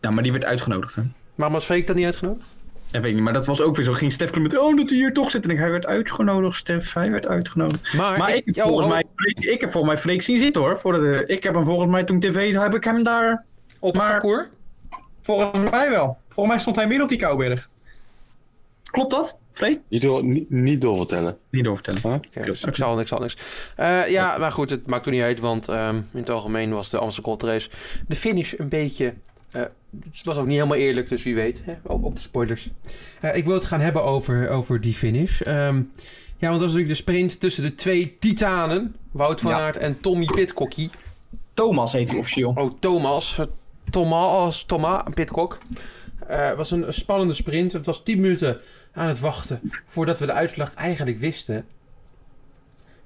ja, maar die werd uitgenodigd. Hè? Waarom was Freek dan niet uitgenodigd? Ja, weet ik niet, maar dat was ook weer zo. Ging Stef met, oh, dat hij hier toch zit. En ik, hij werd uitgenodigd, Stef. Hij werd uitgenodigd. Maar, Maar ik, heb oh, volgens oh, mij, Freek, ik heb volgens mij Freek zien zitten hoor. Voor de, ik heb hem volgens mij toen tv, heb ik hem daar... op maar- parcours? Volgens mij wel. Volgens mij stond hij meer op die Kouberg. Klopt dat, Freek? Niet, door, niet, niet doorvertellen. Niet doorvertellen. Huh? Oké, dus ik zal niks, zal niks. Eh, ja, maar goed, het maakt er niet uit, want ehm, in het algemeen was de Amsterdam Gold Race de finish een beetje... eh, het was ook niet helemaal eerlijk, dus wie weet. Hè? Op, op spoilers. Eh, ik wil het gaan hebben over, over die finish. Ehm, ja, want dat was natuurlijk de sprint tussen de twee titanen. Wout van Ja. Aert en Tommy Pitcockie. Thomas heet hij officieel. Oh, Thomas. Eh, Thomas, Thomas Pitcock. Eh, Het was een spannende sprint. Het was 10 minuten aan het wachten voordat we de uitslag eigenlijk wisten.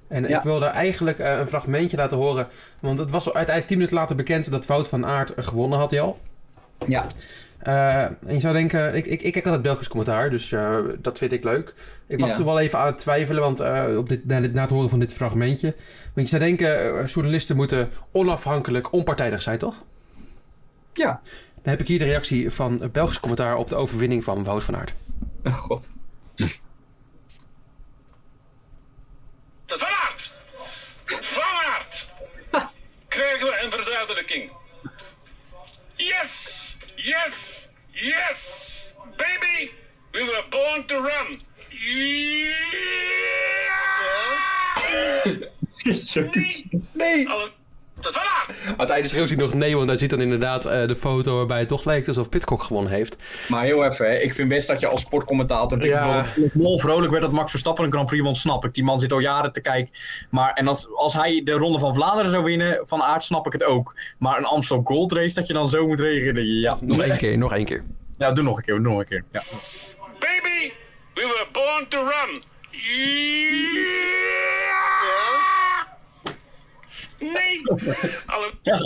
En Ja. ik wil daar eigenlijk eh, een fragmentje laten horen. Want het was uiteindelijk 10 minuten later bekend dat Wout van Aert gewonnen had hij al. Ja. Eh, en je zou denken, ik, ik, ik kijk altijd Belgisch commentaar, dus eh, dat vind ik leuk. Ik was Ja. er wel even aan het twijfelen, want eh, op dit, na, na het horen van dit fragmentje. Want je zou denken, eh, journalisten moeten onafhankelijk, onpartijdig zijn, toch? Ja. Dan heb ik hier de reactie van het Belgisch commentaar op de overwinning van Wout van Aert. Oh god. Van Aert! Van Aert! Krijgen we een verduidelijking? Yes! Yes! Yes! Baby! We were born to run! Ja! Nee! Nee! Het einde schreeuwt hij nog nee, want hij ziet dan inderdaad eh, de foto waarbij het toch lijkt alsof Pitcock gewonnen heeft. Maar heel even, hè. ik vind best dat je als sportcommentator... Ja. Lol vrolijk werd dat Max Verstappen een Grand Prix won, snap ik. Die man zit al jaren te kijken. Maar en als, als hij de Ronde van Vlaanderen zou winnen, van aard snap ik het ook. Maar een Amstel Gold Race, dat je dan zo moet reageren, je, ja. Nog één keer, nog één keer. Ja, doe nog een keer, doe nog een keer. Ja. Baby, we were born to run. Nee. Alle... Ja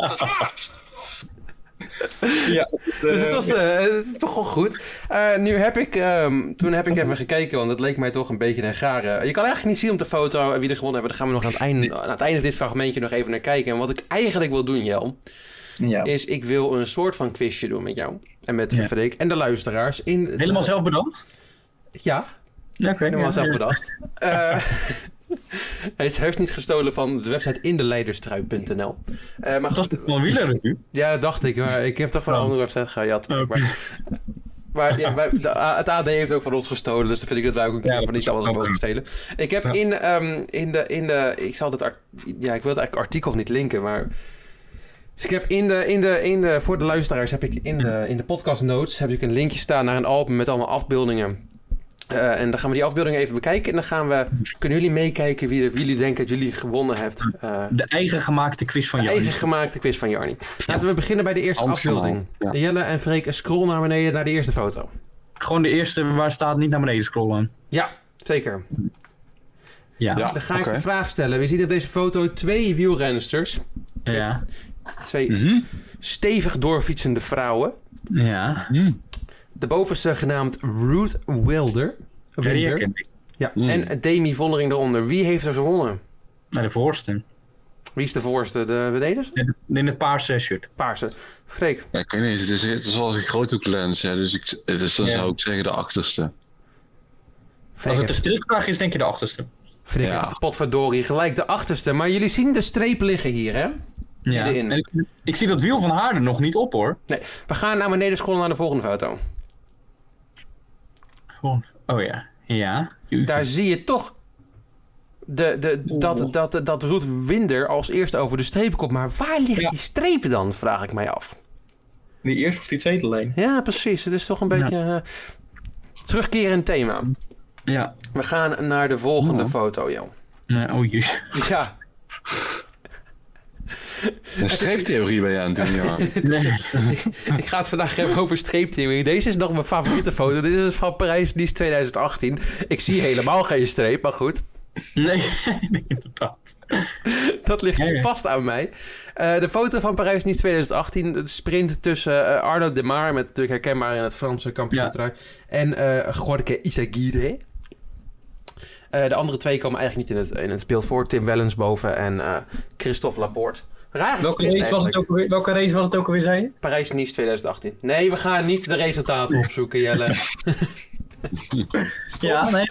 Dus het was eh, het is toch wel goed. Eh, nu heb ik, ehm, toen heb ik even gekeken, want het leek mij toch een beetje een gare. Je kan eigenlijk niet zien op de foto wie er gewonnen hebben. Daar gaan we nog aan het einde, aan het einde van dit fragmentje nog even naar kijken. En wat ik eigenlijk wil doen, Jel, ja. is ik wil een soort van quizje doen met jou. En met Ja. Freek en de luisteraars. In, Helemaal zelf bedankt? Ja, Oké. helemaal ja, zelf ja. bedacht. Eh, hij heus niet gestolen van de website indeleiderstrui.nl. Eh maar goed, wel een wielerreview? Ja, dat dacht ik. Maar ik heb toch van een Oh. andere website gejat. Oké. Maar, maar ja, wij- de A- het AD heeft ook van ons gestolen. Dus dan vind ik dat wij ook Ja, van iets anders mogen stelen. Ik heb Ja. in, ehm, in, de, in de... Ik zal het... Ja, ik wil het eigenlijk artikel niet linken, maar... Dus ik heb in de, in de, in de, voor de luisteraars heb ik in de, in de podcast notes heb ik een linkje staan naar een album met allemaal afbeeldingen. Eh, en dan gaan we die afbeeldingen even bekijken. En dan gaan we, kunnen jullie meekijken wie, wie jullie denken dat jullie gewonnen hebt. Eh, De eigen gemaakte quiz van de jou. eigen gemaakte quiz van Jarni. Laten we beginnen bij de eerste afbeelding. ja. Jelle en Freek, scroll naar beneden naar de eerste foto. Gewoon de eerste waar staat niet naar beneden scrollen. Ja, zeker. Ja. Ja. Dan ga ik de vraag stellen. We zien op deze foto twee wielrensters. Ja. Twee Mhm. stevig doorfietsende vrouwen. Ja. De bovenste genaamd Ruth Wilder. Ja, die Wilder. herken ik. Ja. En Demi Vollering eronder. Wie heeft er gewonnen? Naar de voorste. Wie is de voorste? De beneders? In het- In het paarse shirt. Paarse. Freek. Ja, ik weet niet, het is, het is wel een groothoeklens, ja, dus, ik, dus dan Ja. zou ik zeggen de achterste. Freek Als het de heeft, stilvraag is, denk je de achterste. Freek Ja. potverdorie gelijk de achterste. Maar jullie zien de streep liggen hier, hè? Ja. Ik, ik zie dat wiel van haar er nog niet op hoor. Nee, we gaan naar beneden scrollen naar de volgende foto. Gewoon. Oh ja. Ja. Daar zie je toch de, de, dat, dat, dat Ruth Winder als eerste over de streep komt. Maar waar ligt Ja. die streep dan, vraag ik mij af. Die eerste of die tweede lijn. Ja, precies. Het is toch een beetje eh terugkerend thema. Ja. We gaan naar de volgende foto, joh. Nee, oh jee. Ja, Een streeptheorie ben je aan het doen, ja. Nee. ik ga het vandaag hebben over streeptheorie. Deze is nog mijn favoriete foto. Dit is van Parijs-Nice 2018. Ik zie helemaal geen streep, maar goed. Nee, nee, inderdaad. Dat ligt Ja, ja. vast aan mij. Eh, de foto van Parijs-Nice 2018. De sprint tussen eh, Arnaud Demar, met natuurlijk herkenbaar in het Franse kampioentrui, en eh Jorge Izagirre. Eh, de andere twee komen eigenlijk niet in het, in het beeld voor. Tim Wellens boven en eh, Christophe Laporte. Rare Welke race, was het ook alweer, welke race was het ook alweer, zei je? Parijs-Nice 2018. Nee, we gaan niet de resultaten opzoeken, Jelle. Ja, nee.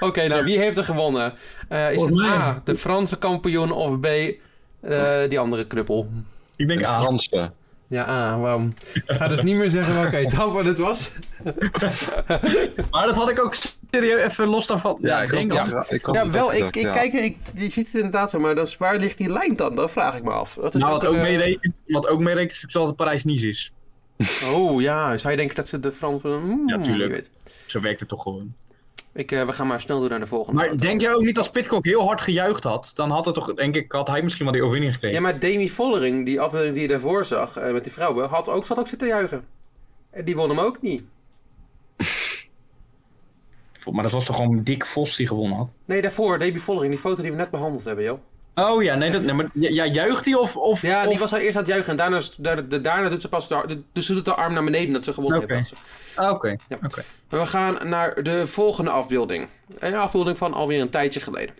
Oké, nou, wie heeft er gewonnen? Eh, is het A, de Franse kampioen, of B, eh, die andere knuppel? Ik denk De A. Franse. Ja, A, waarom? Ik ga dus niet meer zeggen welke etappe het was. Maar dat had ik ook serieus even los daarvan. Ja, ik denk ik Ja, wel, ik, gedacht, ik ja. kijk, ik, je ziet het inderdaad zo, maar dat is, waar ligt die lijn dan? Dat vraag ik me af. Dat is Nou, wat ook ook een, eh, meerekent, wat ook meerekent is dat het Parijs-Nice is. Oh ja, zou je denken dat ze de Fransen... Hmm, Ja, tuurlijk. wie weet. Zo werkt het toch gewoon. Ik, eh, we gaan maar snel door naar de volgende. Maar denk jij ook niet als Pitcock heel hard gejuicht had, dan had het toch, denk ik, had hij misschien wel die overwinning gekregen. Ja, maar Demi Vollering, die afbeelding die je daarvoor zag eh, met die vrouwen, had ook, zat ook zitten juichen. En die won hem ook niet. Maar dat was toch gewoon Dick Vos die gewonnen had? Nee, daarvoor, Demi Vollering, die foto die we net behandeld hebben, joh. Oh ja, nee, dat, nee maar ja, juicht hij of... of Ja, die of- was al eerst aan het juichen en daarna, daarna, daarna doet ze pas de, de- dus ze doet de arm naar beneden dat ze gewonnen Oké. heeft. Ah, Oké, Ja. oké. Maar we gaan naar de volgende afbeelding. Een afbeelding van alweer een tijdje geleden.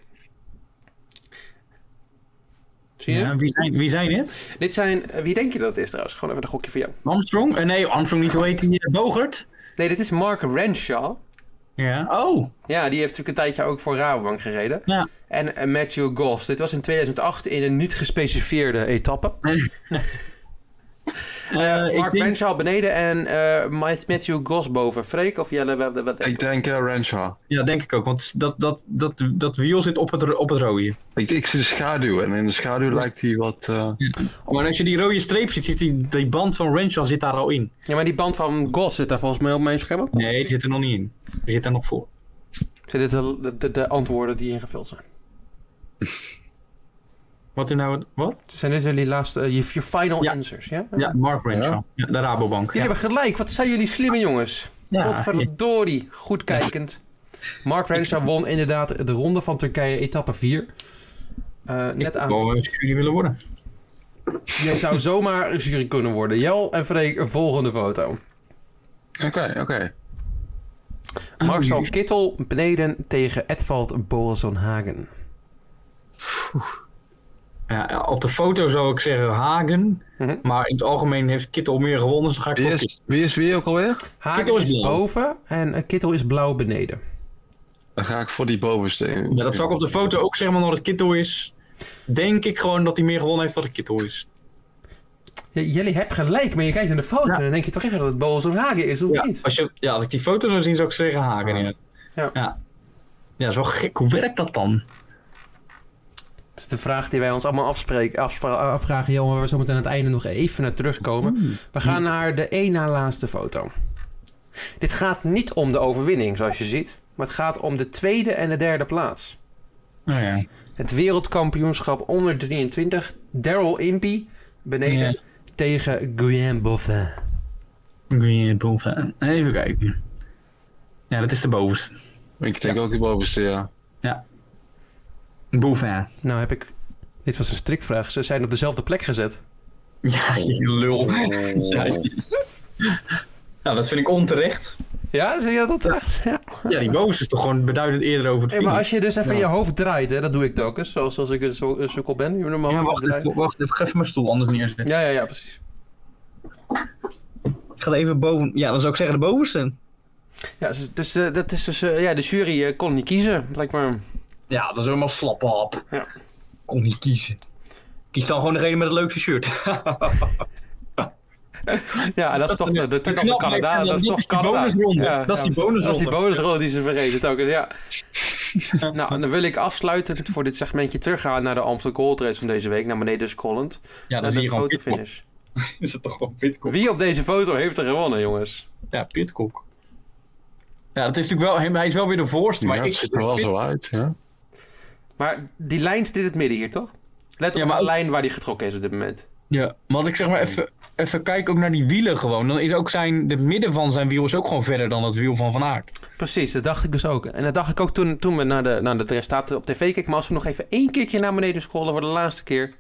Zie je? Ja, wie, zijn, wie zijn het? Dit zijn, eh, wie denk je dat het is trouwens? Gewoon even een gokje voor jou. Armstrong? Eh, nee, Armstrong niet, hoe heet die? eh, Bogert? Nee, dit is Mark Renshaw. Ja. Oh, Ja, die heeft natuurlijk een tijdje ook voor Rabobank gereden. ja. En Matthew Goss. Dit was in 2008 in een niet gespecificeerde etappe. Eh, ik Mark denk- Renshaw beneden en eh, Matthew Goss boven. Freek of Jelle? Wat, wat, Ik denk uh, Renshaw. Ja, denk ik ook. Want dat, dat, dat, dat wiel zit op het, op het rode. Ik, ik zie de schaduw en in de schaduw lijkt hij wat... eh, Maar als je die rode streep ziet, zit die, die band van Renshaw zit daar al in. Ja, maar die band van Goss zit daar volgens mij op mijn scherm ook. Nee, die zit er nog niet in. Die zit daar nog voor. Zijn dit de, de, de, de antwoorden die ingevuld zijn? Wat is nou... Wat? Zijn dit jullie laatste, uh, je final Ja. answers, ja? Ja, Mark Renshaw. Ja, de Rabobank. Jullie Ja. hebben gelijk. Wat zijn jullie slimme jongens? Ja, Godverdorie. Goed kijkend. Mark Renshaw won inderdaad de ronde van Turkije, etappe 4. Eh, net Ik aan. wil eh, jullie willen worden. Jij zou zomaar een jury kunnen worden. Jel en Freek, een volgende foto. Oké, oké. Marcel Kittel beneden tegen Edvald Boasson Hagen. Ja, ja, op de foto zou ik zeggen Hagen. Mhm. Maar in het algemeen heeft Kittel meer gewonnen, dus dan ga ik Wie is, Kittel. wie is wie ook alweer? Hagen Kittel is, boven en eh, Kittel is blauw beneden. Dan ga ik voor die bovenste. Ja, dat zou ik op de foto ook zeggen, maar omdat het Kittel is, denk ik gewoon dat hij meer gewonnen heeft dan het Kittel is. Ja, jullie hebben gelijk, maar je kijkt naar de foto Ja. en dan denk je toch even dat het Boasson Hagen is, of Ja, niet? als, je, ja, als ik die foto zou zien, zou ik zeggen Hagen. Ja. Ja. Ja. ja, dat is wel gek. Hoe werkt dat dan? Dat is de vraag die wij ons allemaal afspreken, afspra- afvragen, Johan, waar we zo meteen aan het einde nog even naar terugkomen. We gaan naar de één na laatste foto. Dit gaat niet om de overwinning, zoals je ziet, maar het gaat om de tweede en de derde plaats. Nou ja. Het wereldkampioenschap onder 23, Daryl Impey beneden Ja. tegen Guyen Boffin. Green boven. Even kijken. Ja, dat is de bovenste. Ik denk ook die bovenste, ja. Boven. Nou heb ik, dit was een strikvraag, ze zijn op dezelfde plek gezet. Ja, je lul. Ja, nou, dat vind ik onterecht. Ja, zie je dat echt? Ja. Ja, die bovenste is toch gewoon beduidend eerder over het Hey, maar als je dus even Ja. je hoofd draait, hè, dat doe ik telkens, zoals als ik een, zo, een sukkel ben. Je moet Ja, wacht even, wacht even. Ik ga even mijn stoel anders neerzetten. Ja, ja, ja, precies. Ik ga even boven... Ja, dan zou ik zeggen de bovenste. Ja, dus, dus, eh, dat is dus, eh, ja, de jury eh, kon niet kiezen, blijkbaar. Ja, dat is helemaal slap op. Ja. Kon niet kiezen. Kies dan gewoon degene met het leukste shirt. Ja, dat, is toch de, de, de Canada. Dat is toch is die Canada. bonusronde. Ja, Dat is die precies. Dat is die bonusronde. bonusronde die ze vergeten telkens, ja. nou, en dan wil ik afsluitend voor dit segmentje teruggaan naar de Amstel Gold Race van deze week, naar beneden scrollend. Ja, zie de je gewoon fotofinish. Is het toch gewoon Pitcock? Wie op deze foto heeft er gewonnen, jongens? Ja, Pitcock. Ja, dat is natuurlijk wel... Hij is wel weer de voorste, maar ja, het ziet er wel zo uit, ja. Maar die lijn zit in het midden hier, toch? Let op Ja, maar de lijn waar die getrokken is op dit moment. Ja, maar als ik zeg maar even, even kijk ook naar die wielen gewoon. Dan is ook zijn, de midden van zijn wiel is ook gewoon verder dan het wiel van Van Aert. Precies, dat dacht ik dus ook. En dat dacht ik ook toen, toen we naar de, naar de resultaten op tv keken. Maar als we nog even één keertje naar beneden scrollen voor de laatste keer...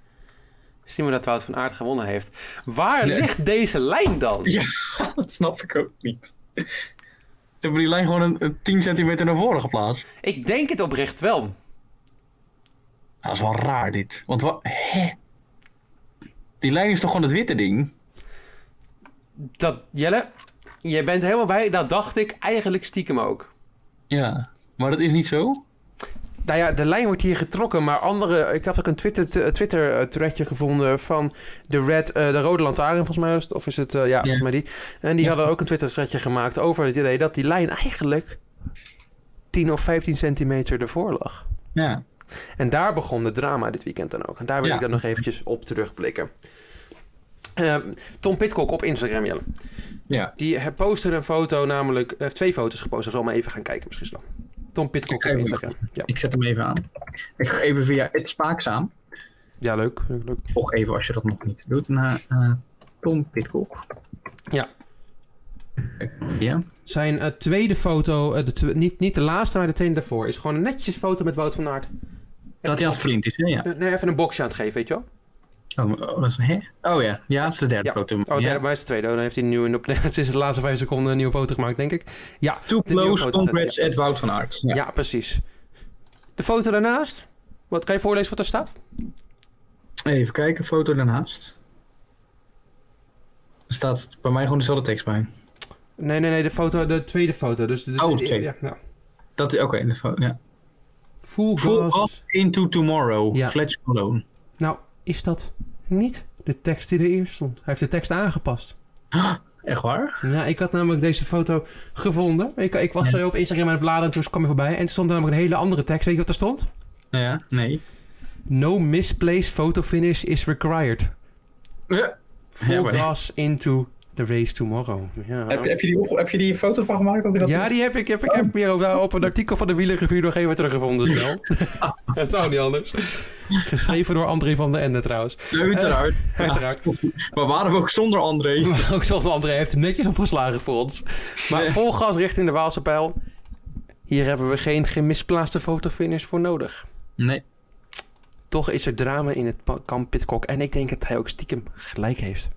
zien we dat Wout van Aert gewonnen heeft. Waar Nee. ligt deze lijn dan? Ja, dat snap ik ook niet. Ze hebben die lijn gewoon een, een 10 centimeter naar voren geplaatst. Ik denk het oprecht wel. Dat is wel raar dit. Want wat... Hè? Die lijn is toch gewoon het witte ding? Dat, Jelle, je bent helemaal bij. Dat dacht ik eigenlijk stiekem ook. Ja, maar dat is niet zo? Nou ja, de lijn wordt hier getrokken, maar andere... Ik had ook een Twitter, Twitter eh, threadje gevonden van de Red, eh, de Rode Lantaarn, volgens mij. Of is het, eh, ja, volgens mij die. En die Ja. hadden ook een Twitter threadje gemaakt over het idee dat die lijn eigenlijk 10 of 15 centimeter ervoor lag. Ja. En daar begon het drama dit weekend dan ook. En daar wil Ja. ik dan nog eventjes op terugblikken. Eh, Tom Pitcock op Instagram, Jelle. Ja. Die postte een foto, namelijk eh, twee foto's gepost. Dan zal maar even gaan kijken misschien dan. Tom Pitcock op Instagram. Ja, Ik zet hem even aan. Ik ga even via het spaakzaam. ja leuk, leuk. Volg even als je dat nog niet doet naar eh, Tom Pitcock. Ja. Ja. Zijn eh, tweede foto, de niet, niet de laatste, maar de tweede daarvoor, is gewoon een netjes foto met Wout van Aert. Dat hij aan sprint is, hè? Ja. Nee, even een boxje aan het geven, weet je wel? Oh, oh, dat is, hè? oh ja, ja, dat is de derde Ja. foto. Oh, ja. derde, maar is de tweede. Dan heeft hij nu een, op, sinds de laatste vijf seconden een nieuwe foto gemaakt, denk ik. Ja, Too close, foto. congrats, Ed Wout van Aert. Ja. Ja. precies. De foto daarnaast. Wat kan je voorlezen wat er staat? Even kijken, foto daarnaast. Er staat bij mij gewoon dezelfde tekst bij. Nee, nee, nee, de foto, de tweede foto. Dus de, Oh, de tweede. Ja, ja. Dat is, oké, de fo- ja. Full Full gas. into tomorrow, Ja. Fletch Malone. Nou, is dat niet de tekst die er eerst stond. Hij heeft de tekst aangepast. Echt waar? Ja, ik had namelijk deze foto gevonden. Ik, ik was er op Instagram aan het bladeren en toen kwam je voorbij. En er stond namelijk een hele andere tekst. Weet je wat er stond? Ja, nee. No misplaced photo finish is required. Ja. Full Ja, gas into the race tomorrow. Ja, Heb, heb, je die op, heb je die foto van gemaakt? Dat hij dat ja die heb ik, heb ik, heb weer op, op een artikel van de Wielerrevue nog even teruggevonden. Het zou niet anders. Geschreven door André van den Ende trouwens. Uiteraard. Eh, uiteraard. Maar waren we ook zonder André? Maar ook zoals André heeft hem netjes opgeslagen voor ons. Maar vol gas richting de Waalse pijl. Hier hebben we geen gemisplaatste fotofinish voor nodig. Nee. Toch is er drama in het kamp Pitcock. En ik denk dat hij ook stiekem gelijk heeft.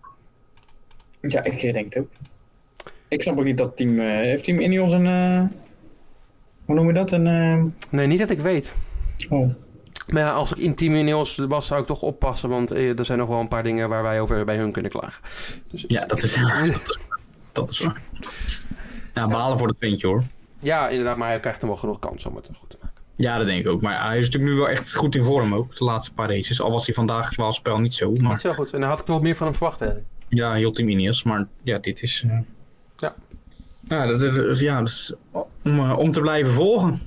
Ja, ik denk het ook. Ik snap ook niet dat team... eh, heeft team Ineos een... eh, hoe noem je dat? Een... eh, Nee, niet dat ik weet. oh. Maar ja, als ik in Team Ineos was, zou ik toch oppassen. Want eh, er zijn nog wel een paar dingen waar wij over bij hun kunnen klagen. Dus, Ja, dat is... dat is waar. Ja, balen voor het puntje hoor. ja, inderdaad. Maar hij krijgt nog wel genoeg kans om het goed te maken. Ja, dat denk ik ook. Maar hij is natuurlijk nu wel echt goed in vorm ook. De laatste paar races. Al was hij vandaag wel spel niet zo. Maar is wel goed. En daar had ik wel meer van hem verwacht eigenlijk. Ja, Ineos. Maar ja, dit is... eh, Ja. Ja, dat is, ja, dat is om, eh, om te blijven volgen.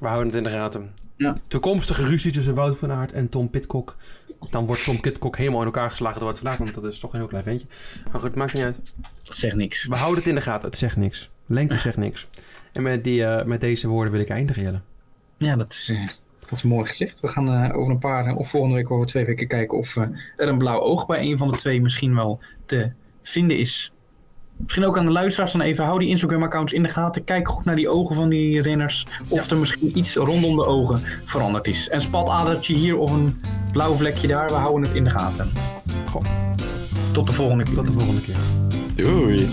We houden het in de gaten. Ja. Toekomstige ruzie tussen Wout van Aert en Tom Pitcock. Dan wordt Tom Pitcock helemaal in elkaar geslagen door Wout van Aert. Want dat is toch een heel klein ventje. Maar goed, maakt niet uit. Dat zegt niks. We houden het in de gaten. Het zegt niks. Lengte zegt niks. En met, die, eh, met deze woorden wil ik eindigen, Jelle. Ja, dat is, eh, dat is mooi gezegd. We gaan eh, over een paar, eh, of volgende week over twee weken kijken of eh, er een blauw oog bij een van de twee misschien wel te vinden is. Misschien ook aan de luisteraars dan even, hou die Instagram-accounts in de gaten. Kijk goed naar die ogen van die renners. Of er misschien iets rondom de ogen veranderd is. Een spatadertje hier of een blauw vlekje daar, we houden het in de gaten. Goh, Tot de volgende keer. tot de volgende keer. Doei.